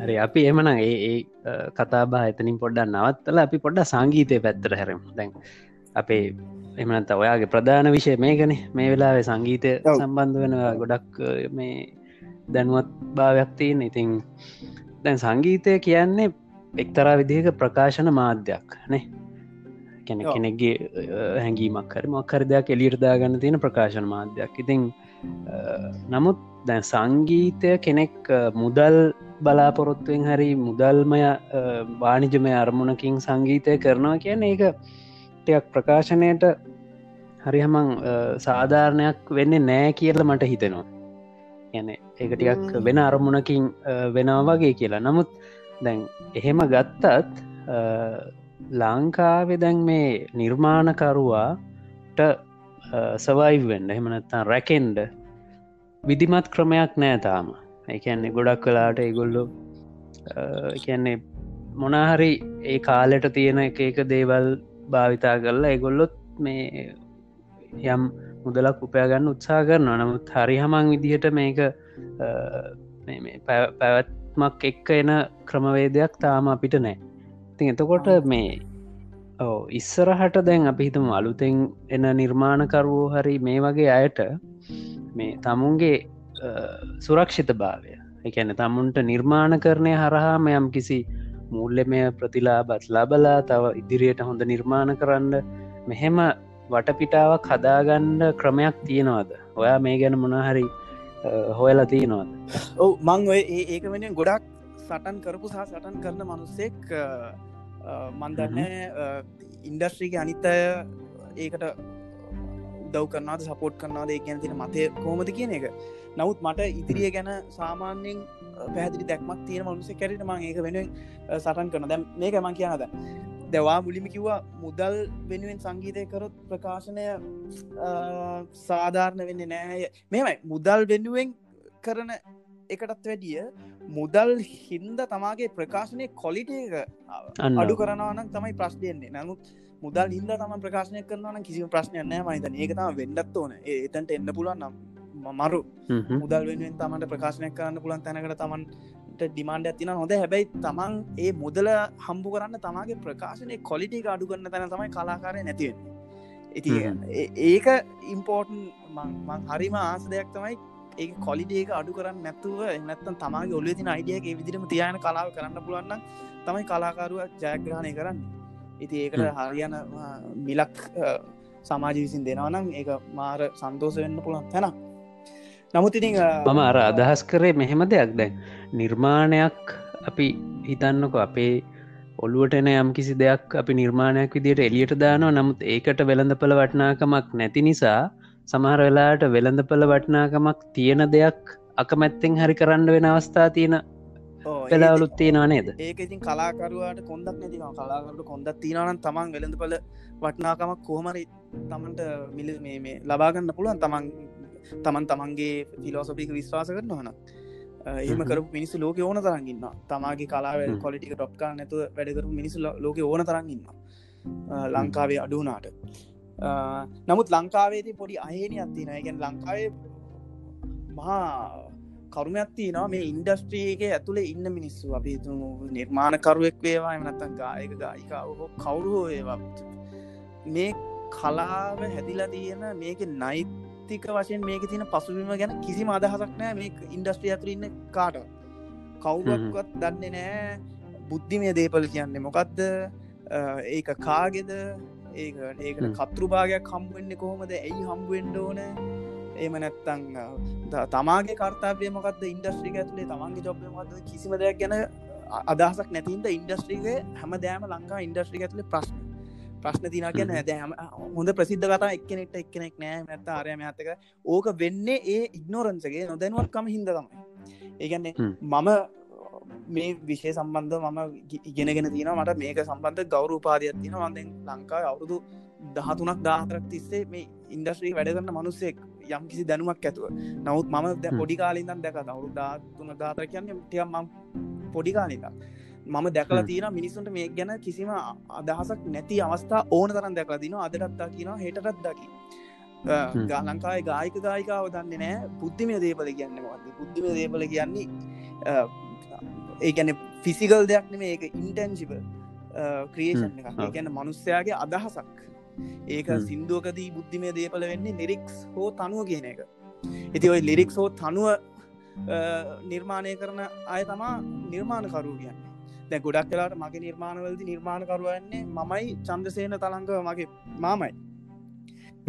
හරි අපි එමන ඒ කතාබා එතනින් පොඩ්ඩ නවත්තල අපි පොඩ්ඩ සංගීතය පැත්තර හැරම. දැන් අපේ එමනත ඔයාගේ ප්‍රධාන විෂය මේකන. මේ වෙලාවේ සංගීතය සම්බන්ධ වෙන ගොඩක් මේ දැනුවත් භාවයක් තියෙන් ඉතින් දැන් සංගීතය කියන්නේ එක්තරා විදිහක ප්‍රකාශන මාධ්‍යයක් නේ. කැන කෙනෙක්ගේ හැඟීමක් හරි මොක්කර දෙයක් එලියර්දා ගන්න තියෙන ප්‍රකාශන මාධ්‍යයක්. ඉතින් නමුත් දැන් සංගීතය කෙනෙක් මුදල් බලාපොරොත්තුවෙන් හරි මුදල්මය වානිජමය අරමුණකින් සංගීතය කරනවා කියන ඒක ටයක් ප්‍රකාශනයට හරි හමං සාධාරණයක් වෙන්න නෑ කියල මට හිතෙනවා. යන ඒක ටිකක් වෙන අරමුණකින් වෙනවා වගේ කියලා. නමුත් දැන් එහෙම ගත්තත් ලංකාවෙ දැන් මේ නිර්මාණකරුවාට සවයිවෙන්ඩ එහෙමනත්තා රැකෙන්ඩ විදිමත් ක්‍රමයක් නෑතාම එකන්නේ ගොඩක් කලාට ඒගොල්ලු කියන්නේ මොනාහරි ඒ කාලෙට තියෙන එක එක දේවල් භාවිතා කරලා එගොල්ලොත් මේ යම් මුදලක් උපයාගන්න උත්සා කරනවා. නමුත් හරි හමං විදිහට මේක පැවැත්මක් එක්ක එන ක්‍රමවේදයක් තාම අපිට නෑ. ති එතකොට මේ ඕ ඉස්සරහට දැන් අපි හිතම අලුතෙන් එන නිර්මාණකරුවෝ හරි මේ වගේ අයට මේ තමුන්ගේ සුරක්ෂිත භාවය එකැන තමුන්ට නිර්මාණ කරණය හරහාම යම් කිසි මුල්ලෙමය ප්‍රතිලා බත්ලා බලා තව ඉදිරියට හොඳ නිර්මාණ කරන්න මෙහෙම වටපිටාවක් හදාගන්න ක්‍රමයක් තියෙනවාද? ඔයා මේ ගැන මොනහරි හොයලා තියෙනවාද? ඔව මං ඔය ඒක වෙන ගොඩක් සටන් කරපු සහ සටන් කරන මනුස්සෙක් මන්දන්න ඉන්ඩස්ට්‍රීක අනිත්තය ඒකට උදව් කරනාද සපෝට් කරනාද ගැන තින මතය කෝමද කියන එක. නවත් මට ඉදිරිය ගැන සාමාන්‍යෙන් පැදිරි දැක්මක් තියෙන මනුස කැරට මං ඒක වෙන සටන් කරන දැම් මං කියනද දැවා මුලිම කිව්වා මුදල් වෙනුවෙන් සංගීතය කරොත් ප්‍රකාශනය සාධාරණ වෙන්න නෑය මෙමයි මුදල් වෙනුවෙන් කරන එකටත් වැඩිය මුදල් හින්ද තමාගේ ප්‍රකාශනය කොලිට අඩු කරනවන තමයි ප්‍රශ්නයන්නේ නමුත් මුදල් හින්ද තම ප්‍රකාශනය කරනවන කිසිම ප්‍රශ්නය නෑ මහිතන ඒක තම වෙන්නත් ඕන. ඒතන්ට එන්න පුලන් නම් මරු. මුදල් වෙනුවෙන් තමන්ට ප්‍රකාශනය කරන්න පුලන් තැනකට තමන් ඩිමාන්ඩ ඇතින හොඳ හැබැයි තමන් ඒ මුදල හම්බු කරන්න තමාගේ ප්‍රකාශනය කොලිටි අඩු කරන්න තැන තමයි කලාකාරය නැතිවෙන්නේ ඉති ඒක ඉම්පෝර්ටන් හරිම ආස දෙයක් තමයි ඒ කොලිඩේක අඩු කරන්න නැතුව එනත්තන් තමාගේ ඔල්ල තින අයිඩියක විදිරම තියන කලාව කරන්න පුළුවන්න තමයි කලාකාරුව ජයග්‍රහණය කරන්න. ඉති ඒකට හරියන මිලක් සමාජ විසින් දෙනවනම් ඒ මාර සන්තෝස වෙන්න පුළන් තැන නමුත් ඉතින් මම අර අදහස් කරේ මෙහෙම දෙයක්. දැන් නිර්මාණයක් අපි හිතන්නක අපේ ඔල්ලුවටන යම් කිසි දෙයක් අපි නිර්මාණයක් විදියට එලියට දානවා. නමුත් ඒකට වෙළඳපළ වටනාකමක් නැති නිසා සමහර වෙලාට වෙළඳපළ වටනාකමක් තියෙන දෙයක් අකමැත්තෙන් හරි කරන්න වෙන අවස්ථා තියෙන පෙලාවලුත් තියෙනවා නේද? ඒක ඉතින් කලාකරුවාට කොන්දක් නැතිව කලාකරට කොන්දක් තියෙනවන තමන් වෙළඳපල වටනාකමක් කෝමරි තමන්ට මිල මේ ලබාගන්න පුළුවන් තමන් තමන් තමන්ගේ ෆිලෝසොපික විශ්වාස කරන හන එහම කර මිනිස්සු ලෝක ඕන තරන්ගන්න තමාගේ කලාව කොලිටික ටොප්කා නැතුව වැඩකරු මිනිසු ලෝක ඕන තරන්ගන්න ලංකාවේ අඩුනාට නමුත් ලංකාවේදී පොඩි අහනි අත්තින ගැන ලංකාවේ මහා කරුමඇත්ති නවා මේ ඉන්ඩස්ට්‍රියක ඇතුළේ ඉන්න මිනිස්සු. අපි නිර්මාණකරුවෙක් වේවා එමනත්තන් ගායක ගායිකාව කවුරුහෝ ඒවා මේ කලාව හැදිලා තියෙන මේක නයිත් ආර්ථික වශයෙන් මේක තින පසුවීම ගැන කිසිම අදහසක් නෑ මේ ඉන්ඩස්ට්‍රිය ඇතුරන්න කාට කවුරුවත් දන්නේ නෑ බුද්ධිමය දේපල කියන්නේ මොකක්ද ඒක කාගෙද? ඒ ඒකට කතෘභාගයක් හම්බුවෙන්නේ කොහොමද? ඇයි හම්බුවෙන්ඩ ඕන? ඒම නැත්තං තමාගේ කර්තාපය මොකද ඉන්ඩස්ට්‍රික ඇතුලේ තමන්ගේ ජොබ්ය මොකද කිසිම දෙයක් ගැන අදහසක් නැතින්ද ඉන්ඩස්ට්‍රික හැම දෑම ලංකා ඉන්ඩස්ට්‍රික ඇතුලේ ප්‍රශ්න. ප්‍රශ්න තින කියන හැදෑම හොඳ ප්‍රසිද්ධ කතා එක්කනෙක්ට එක්කෙනෙක් නෑ. මැත්ත ආරයම ඇතක ඕක වෙන්නේ ඒ ඉක්නෝරන්සගේ නොදැනුවත්කම හිද තමයි. ඒගන්නේ මම මේ විශෂය සම්බන්ධ මම ඉගෙනගෙන තින මට මේක සම්බන්ධ ගෞරු පාදයක් තින වන්දෙන් ලංකාව අවුරුදු දහතුනක් දාතරක් තිස්සේ මේ ඉන්ඩස්ට්‍රී වැඩගන්න මනුස්සෙක් යම් කිසි දැනුවක් ඇතුව. නවත් මම දැ පොඩි කාලින්දන් දැක අවුරු දාතුන දාතර කියන්න ටියම් පොඩි කාලිකක් මම දැකලා තියෙන මිනිසුන්ට මේ ගැන කිසිම අදහසක් නැති අවස්ථා ඕන තරන් දැකලා දින අදටත්තා කියන හෙටටත් දකි ලංකායි ගායික ගායිකාව දන්නේ නෑ බුද්ධිමය දේපල කියන්න මද බුද්ධිම දේපල කියන්නේ ඒගැන ෆිසිකල් දෙයක් නෙම ඒක ඉන්ටැන්ජිබ ක්‍රියේෂන් එක ගැන මනුස්්‍යයාගේ අදහසක්. ඒක සිින්දුවකදී බුද්ධිමය දේපල වෙන්නේ නිරික්ස් හෝ තනුව කියන එක. ඉති ඔයි ලිරික්ස් හෝ තනුව නිර්මාණය කරන අය තමා නිර්මාණකරු කියන්නේ. දැ ගොඩක් කලාට මගේ නිර්මාණවලදි නිර්මාණකරුවන්නේ මමයි චන්දසේන තලංග මගේ මාමයි.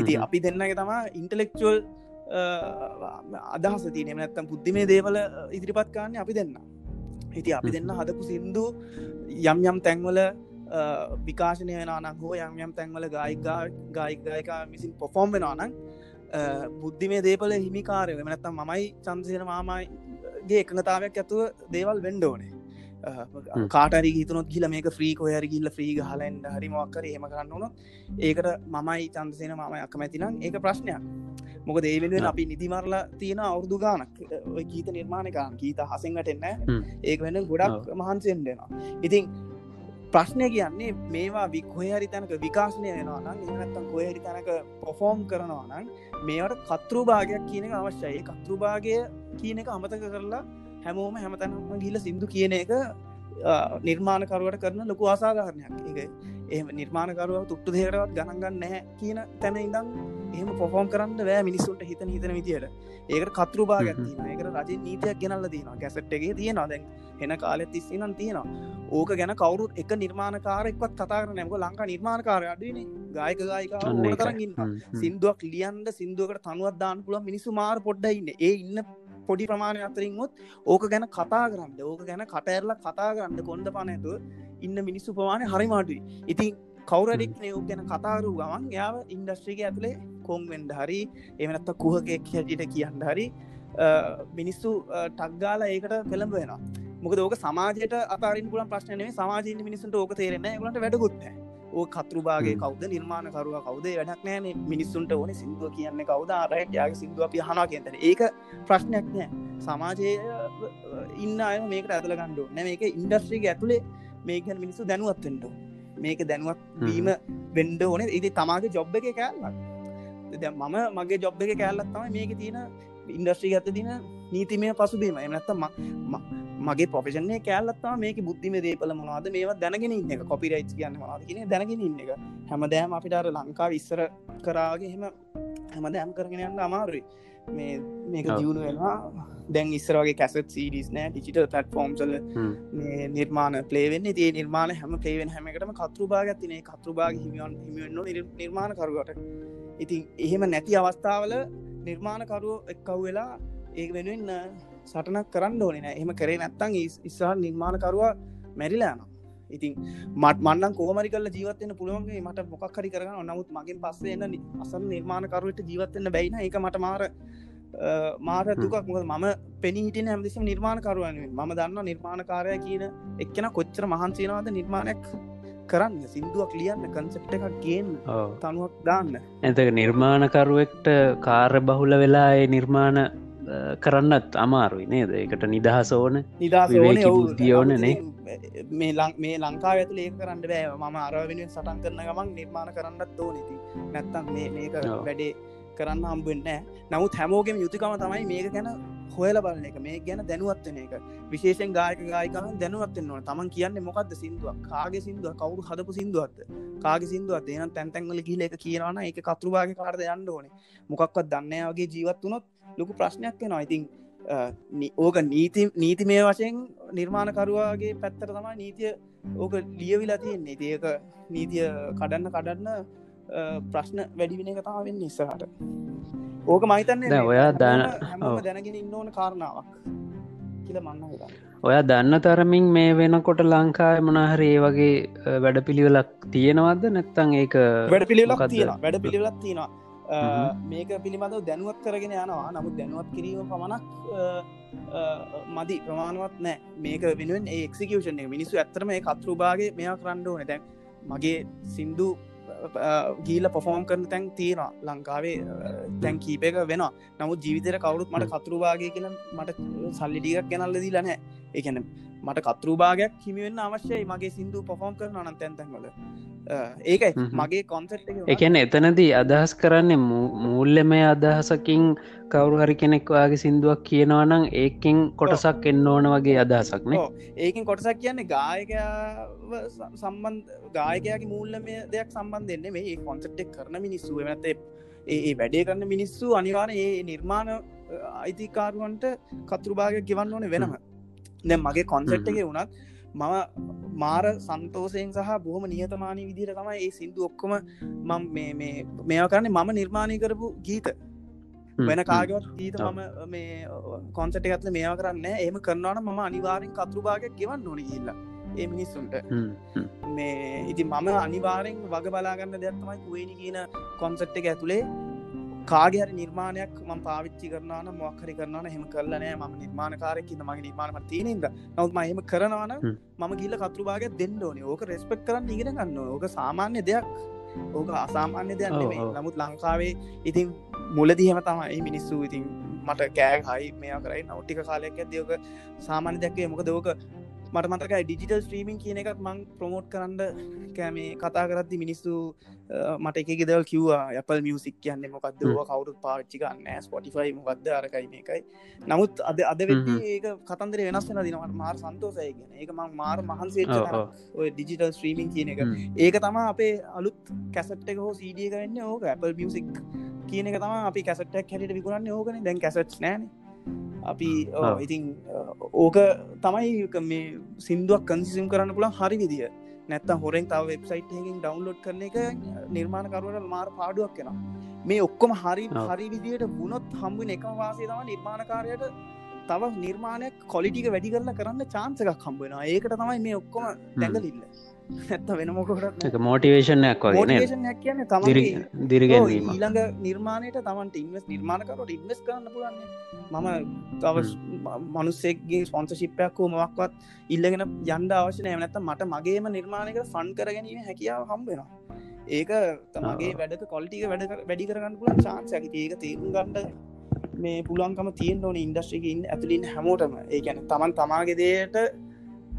ඉති අපි දෙන්නගේ තමා ඉන්ටලෙක්චුවල් අදහස තියනෙම නැත්තම් බුද්ධිමේ දේවල ඉදිරිපත් කාන්නේ අපි දෙන්න හිති අපි දෙන්න හදපු සින්දු යම් යම් තැන්වල විකාශනය වෙන අනක් හෝ යම් යම් තැන්වල ගායිකා ගායිකයකා මිසින් පොෆෝම් වෙනවානං බුද්ධිමේ දේපල හිමිකාරය වෙනත්තම් මමයි චන්දසයන මාමයිගේ එකඟතාවයක් ඇතුව දේවල් වෙන්ඩෝනේ කාටරි හිතනොත් කියල මේක ්‍රීක හර ගිල්ල ්‍රී හලන්ඩ හරි මොක්කර ඒම කරන්න ඕන ඒකට මමයි චන්දසයන මම අකමැතිනම් ඒක ප්‍රශ්නයක් මොක දේවෙනුවෙන් අපි නිදිමරලා තියෙන අවුරදු ගානක් ගීත නිර්මාණකාන් ගීත හසෙන්ට එන්න ඒක වෙන ගොඩක් මහන්සෙන් දෙෙනවා ඉතින් ප්‍රශ්නය කියන්නේ මේවා විකොහරි තැනක විකාශනය වෙනවා නම් එනත්තම් කොහරි තැනක පොෆෝම් කරනවා නම් මේවට කතෘ භාගයක් කියන එක අවශ්‍යයි. කතෘ භාගය කියන එක අමතක කරලා හැමෝම හැමතැනම ගිල සිින්දු කියන එක නිර්මාණකරුවට කරන ලොකු අසාධාරණයක් එක එහම නිර්මාණකරුව තුට්ටු දේරවත් ගණන්ගන්න නැහැ කියන තැන ඉදම් එහෙම පොෆෝම් කරන්න වෑ මිනිස්සුන්ට හිතන හිතන විදියට. ඒකට කතරු භාගත්තින ඒකට රජ නීතියක් ගෙනල්ල තියෙන කැසට්ගේ තියෙන දැන් එන කාලෙත් තිස්සිනම් තියෙනවා. ඕක ගැන කවරුත් එක නිර්මාණකාරෙක්වත් කතා කර නැමක ලංකා නිර්මාණකාරය අඩුවන ගායක ගායික කරගන්න සිින්දුවක් ලියන්ද සිින්දුවකට තනුවත් දාන්න පුළ මිනිසු මාර පොඩ්ඩයින්න ඒ ඉන්න පොඩි ප්‍රමාණය අතරින්මුත් ඕක ගැන කතා කරන්න ඕක ගැන කටඇරල කතා කරන්න කොන්ද පනඇතු ඉන්න මිනිස්සු ප්‍රමාණය හරිමාටුයි ඉතින් කවරෙක් නයෝ ගැන කතාරු ගමන් යාව ඉන්ඩස්ට්‍රික ඇතුළේ කොංවෙන්ඩ හරි එමනත්ත කුහකෙක් හැටිට කියන්න හරි මිනිස්සු ටක්ගාල ඒකට පෙළඹ වෙනවා. මොක ඕක සමාජයට අතාරින් පුලන් ප්‍රශ්නය සමාජීන මිනිසුන්ට ඕක තේරෙන ගලට වැඩගුත්ත ඕ කතරුබාගේ කවද? නිර්මාණ කරුව කවදේ? වැඩක් නෑන මිනිස්සුන්ට ඕන සිින්දුව කියන්න කවද? ආරයට යාග සිින්දුව අපි හනා කියතන ඒක ප්‍රශ්නයක් නෑ සමාජය ඉන්න අය මේක ඇතල ගණ්ඩු නැ මේක ඉන්ඩස්ට්‍රික ඇතුළේ මේකන් මිනිස්සු දැනුවත්වෙන්ට මේක දැනුවත් වීම වෙන්ඩ ඕන. ඉති තමාගේ ජොබ් එක කෑල්ලක්. දැ මම මගේ ජොබ් එක කෑල්ලක් තමයි මේක තියෙන ඉන්ඩස්ට්‍රී ඇත දින නීතිමය පසුබීම. එනත්තම මගේ පොෆෙෂන්නේ කෑල්ලත්තා මේක බුද්ධිම දේපල මොවාද මේවා දැනගෙන ඉන්න එක. කොපිරයිස් කියන්න මවාද කියෙන දැනගෙන ඉන්න එක. හැමදෑම අපිටර ලංකා විස්සර කරාගේ හෙම හැම දෑම් කරගෙන යන්න අමාරුයි. මේ මේක දියුණු වෙනවා දැන් ඉස්සරගේ කැසත් සීඩිස් නෑ ටිචිටල් පටෆෝම්සල නිර්මාණ පලේවෙන්නේ තිේ නිර්මාණ හැම පලේවෙන් හැමකටම කතරු භාගත්තිනේ කතරු භාග හිමියන් හිමිවෙන්න නිර්මාණ කරුවට ඉතින් එහෙම නැති අවස්ථාවල නිර්මාණකරුව එක්කව් වෙලා ඒ වෙනුවෙන් සටනක් කරන්න ඕනෙන එහම කරේ නැත්තං ඉස්සාහ නිර්මාණකරවා මැරිලාන ඉතින් මට මන්නන් කෝමරි කල ජීවත්වන්න පුළුවන්ගේ මට මොකක් හරි කරන්න නමුත් මගින් පස්සේ එන්න අසන් නිර්මාණකරුවට ජීවත්වන්න බැයින එක මට මාර මාර දුකක්. මොද මම පෙනීහිටින හැමදිසම නිර්මාණකරුවන් ම දන්න නිර්මාණකාරය කියන එක්කෙන කොච්චර මහන්සේනවාද නිර්මාණයක් කරන්න. සිින්දුවක් ලියන්න කන්සෙප්ට එකක් ගේන් තනුවක් දාන්න. ඇතක නිර්මාණකරුවෙක්ට කාර්ය බහුල වෙලා නිර්මාණ කරන්නත් අමාරුයි නේද? එකට නිදහස ඕන නිදහස දියෝනනේ මේ ලං මේ ලංකා ඇතුල ඒ කරන්න බෑ. මම අරවෙනුවෙන් සටන් කරන ගමන් නිර්මාණ කරන්නත් ඕනති නැත්තම් මේ මේක වැඩේ කරන්න හම්බුවෙන්න නමුත් හැමෝගෙම යුතුකම තමයි මේක ගැන හොයල බලන එක. මේ ගැන දැනුවත්වන එක. විශේෂෙන් ගායක ගායකම දැනුවත්වන්නවා තමන් කියන්න මොකක්ද සිින්දුවක්? කාගේ සිින්දුව කවරු හදපු සිින්දුවත්ද කාගේ සිින්දුවත් එන තැන්තැන්වල කියල එක කියනවන එක කතුරුභාග කාරද යන්න ඕනේ? මොකක්වත් දන්නයාගේ ජීවත් වනොත් ලොකු ප්‍රශ්නයක් වෙනවා. ඉතින් ඕක නීති නීති මේ වශයෙන් නිර්මාණකරුවාගේ පැත්තර තමයි නීතිය ඕක ලියවිලා තියෙන්නේ. ඒක නීතිය කඩන්න කඩන්න ප්‍රශ්න වැඩිවින එක තම වෙන්න ඉස්සරට ඕක මහිතන්නේ ඔයා දාන දැනගෙන ඉන්න ඕන කාරණාවක් කියල මන්න ඔයා දන්න තරමින් මේ වෙනකොට ලංකාය මනහරේ වගේ වැඩ පිළිවෙලක් තියෙනවද? නැත්තං ඒක වැඩ පිළිවෙලක් තියෙන වැඩ පිළිවෙලක් තියෙනවා මේක පිළිබඳව දැනුවත් කරගෙන යනවා. නමුත් දැනුවත් කිරීම පමණක් මදි. ප්‍රමාණවත් නෑ. මේක වෙනුවෙන් ඒක්සිකෂන් මිනිස්සු ඇත්තරම මේ කතරුභාගේ මෙයා කරන්න ඕන. දැන් මගේ සින්දු ගීල පොෆෝම් කරන තැන් තියෙනවා. ලංකාවේ තැන් කීපක වෙන නමුත් ජීවිතර කවරුත් මට කතුරුභාගය කියල මට සල්ලිටිකක් ගැනල්ල දී ලනෑ එකන මට කතරුභාගයක් හිමිවෙන්න අවශ්‍යයි. මගේ සිින්දු පොෆෝම් කරන අනන් තැන්තැන්වල ඒකයි. මගේ කොන්සෙට් එකන එතනදී අදහස් කරන්නේ මූල්ලමය අදහසකින් කවරු හරි කෙනෙක්වාගේ සිින්දුවක් කියනවනම් ඒකින් කොටසක් එන්න ඕන වගේ අදහසක්න. ඒකින් කොටසක් කියන්නේ ගායකයාව ස- සම්බන්ධ ගායකයාගේ මූල්ලමය දෙයක් සම්බන්ධ එන්නේ මේ කොන්සෙට්ක් කරන මිනිස්සු නැත ඒ වැඩේ කරන්න මිනිස්සු අනිවාන ඒ නිර්මාණ අයිතිකාරුවන්ට කතුරුභාග ගෙවන්න ඕන වෙනම. දැ මගේ කොන්සෙට් එක වුණත් මම මාර සන්තෝසයෙන් සහ බොහම නියතමානී විදිර තමයි ඒ සිින්දු ඔක්කොම මම මේවා කරන්නේ මම නිර්මාණය කරපු ගීත. වෙන කාගවත් ගීත. මම මේ කොන්සට ඇත්ල මේවා කරන්න ඒම කරනවන මම අනිවාරෙන් කතුරුභාගයක් ගෙවන්න ඕන කියල්ලා ඒ මිනිස්සුන්ට. මේ ඉති මම අනිවාරෙන් වග බලාගන්න දෙයක්ත්තමයි කුවේනි කියන කොන්සට් එක ඇතුළේ කාගහරි නිර්මාණයක් ම පාවිච්චි කරන මොක්හරි කරන හෙම කරලනෑ ම නිර්මාණකාරයක මගේ නිර්මාණම තියනද නවත් මහෙම කරනවන හ්ම්. මම ගිල්ල කතුරුභාග දෙන්න ඕනේ. ඕක රෙස්පෙක් කරන්න ඉගෙන ගන්න ඕක සාමාන්‍ය දෙයක්. ඕක අසාමාන්‍ය දෙයක්. නමුත් ලංකාවේ ඉතින් මුලදිහම තමයි මිනිස්සු ඉතින් මට කෑ හයි මෙයා කරයි නවටික කාලයක් ඇදයෝක සාමාන්‍ය දැක්වේ මොක දෝක මට මතකයි ඩිජිටල් ස්ට්‍රීමින් කියන එකත් මං ප්‍රමෝට් කරන්න කෑමේ කතා කරද්දි මිනිස්සු මට එක ගෙදවල් කිව්වා. යපල් මියසික් කියන්නේ මොකක්ද කවුරුත් පාච්චි ගන්න ස්පොටිෆයි මොකක්ද අරකයි මේකයි. නමුත් අද අද. ඒක කතන්දර වෙනස් වෙන දිනවට මාර සන්තෝසය ගෙන ඒක මං මාර ඔව්. ඔය ඩිජිටල් ස්ට්‍රීමින් කියන එක. ඒක තම අපේ අලුත් කැසට් එක හෝ සීඩිය එක වෙන්න. ඕක Apple මියසික් කියන එක තම අපි කැසටක් හැට විකුණන්න. ඕකන. දැන් කැසට් නෑන අපි. ඉතින් ඕක තමයි මේ සිින්දුවක් කන්සිසිම් කරන්න පුළන් හරි විදිිය. නැත්ත හොරෙන් තව වෙබ්සයිට් එකින් ඩවන්ලෝඩ් කරන එක නිර්මාණකරුවට මාර පාඩුවක් කෙන මේ ඔක්කොම හරි. හරි විදියට බුණොත් හම්බුව එකම වාසේ තම නිර්මාණකාරයට තව නිර්මාණයක් කොලිටික වැඩි කරලා කරන්න චාන්සකක් හම්බෙන ඒකට තමයි මේ ඔක්කොම දැඟලිල්ල ඇත්ත වෙන මොකොට එක මෝටිවේෂණයක් වගේ මෝටිවේෂන්යක් කියන්න තමයි දිරිගැන්වීම. ඊළඟ නිර්මාණයට තමන්ට ඉන්වස් නිර්මාණකරට ඉන්වස් කරන්න පුලන්නේ මම තව මනුස්සෙක්ගේ ස්පොන්සශිප්පයක් හෝ මොක්වත් ඉල්ලගෙන යන්ඩ අවශ්‍යනය නැත මට මගේම නිර්මාණයක ෆන් කරගැනීම හැකියාව හම්බෙනවා ඒක තමගේ වැඩක කොල්ටික වැඩ වැඩි කරගන්න පුලන් චාන්සයක ඒක තේරුම් ගන්නඩ මේ පුලන්කම තියෙන් ඕන ඉන්ඩස්ට්‍රිකින් ඇතුලින් හැමෝටම. ඒ ගැන තමන් තමාගේ දේට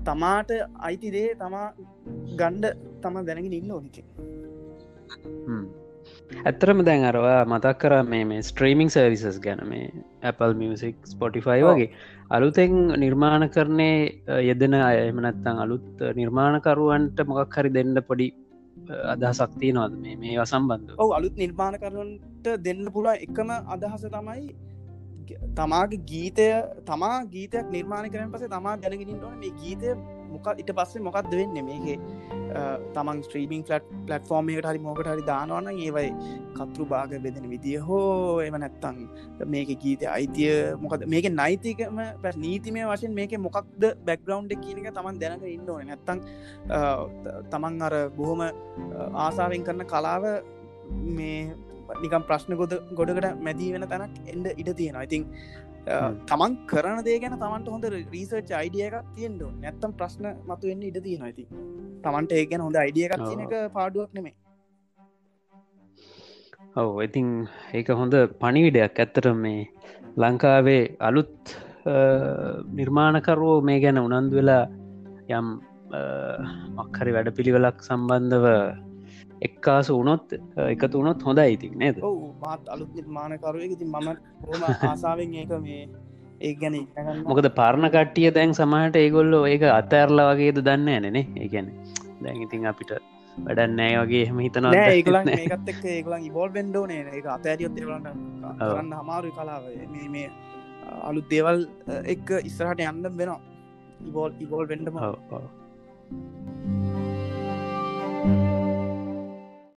තමාට අයිතිදේ තමා ගණ්ඩ තම දැනගෙන ඉන්න ඕනික ඇත්තරම දැන් අරවා මතක් කර මේ මේ ස්ට්‍රීමිං සර්විසස් ගැන මේ Apple මියසික් ස්පොටිෆයි. වගේ. අලුතෙන් නිර්මාණ කරණය යෙදෙන අයමනත්තං අලුත් නිර්මාණකරුවන්ට මොකක් හරි දෙන්න පොඩි අදහසක්තිය නොද මේ මේ අසම්බන්ධ ඔව අලුත් නිර්මාණ කරනට දෙන්න පුළා එකම අදහස තමයි තමාගේ ගීතය තමා ගීතයක් නිර්මාණ කරන පසේ තමා දැනගෙනින් ඕන මේ ගීතය මොක ඉට පස්සේ මොකක්ද වෙන්න? මේකේ අ, තමන් ස්ත්‍රීමින් ෆලට් පලට්ෆෝර්මයට හරි මොකට හරි දානවන්න ඒවයි කතුරු භාග බෙදෙන විදිිය හෝ එම නැත්තං මේක ගීත අයිතිය මොකද මේක නයිතිකම පැ නීතිමය වශයෙන් මේක මොකක්ද බැක්ග්‍රවන්් කියනක තමන් දැනක ඉන්න ඕන. නැත්තං අ, ත- තමන් අර බොහොම අ, ආසාාවෙන් කරන කලාව මේ නිකම් ප්‍රශ්න ගොද ගොඩකට මැදී වෙන තැනක් එන්ඩ ඉඩ තියෙනවා. ඉතින්. තමන් කරන දේ ගැන තමන්ට හොඳ රීසර්ච් අයිඩිය එකක් තියෙන්ට නැත්තම් ප්‍රශ්න මතු වෙන්න ඉඩ තියෙන ඇති තමන්ට ඒ ගැන හොඳ අයිඩිය එකක් තියෙන එක පාඩුවක් නෙමේ ඔව ඉතින් ඒක හොඳ පණිවිඩයක්. ඇත්තට මේ ලංකාවේ අලුත් නිර්මාණකරුවෝ මේ ගැන උනන්දු වෙලා යම් මක්හරි වැඩ පිළිවෙලක් සම්බන්ධව එක්කාසු වනොත් එකතු වුණොත් හොඳ ඉතින් නේද? මාත් අලුත් නිර්මාණකරුවක. ඉතින් මම හොම ආසාාවෙන් ඒක මේ ඒ ගැන මොකද පාරණ කට්ටිය දැන් සමහට ඒගොල්ලෝ ඒක අතඇරලා වගේද දන්න ඇනනේ ඒගැන දැන් ඉතින් අපිට වැඩන්නෑ වගේ හිතනවා නෑ ඒකලන් ඒකත් එක් ඒකලන් ඉබෝල් බෙන්ඩෝ නේ. එක අතෑරියොත් ඒලට කරන්න හමාරු කලාව. මේ අලුත් දේවල් එක් ඉස්සරහට යන්න වෙනවා. ඉබෝල් ඉබෝල් වෙන්ඩම.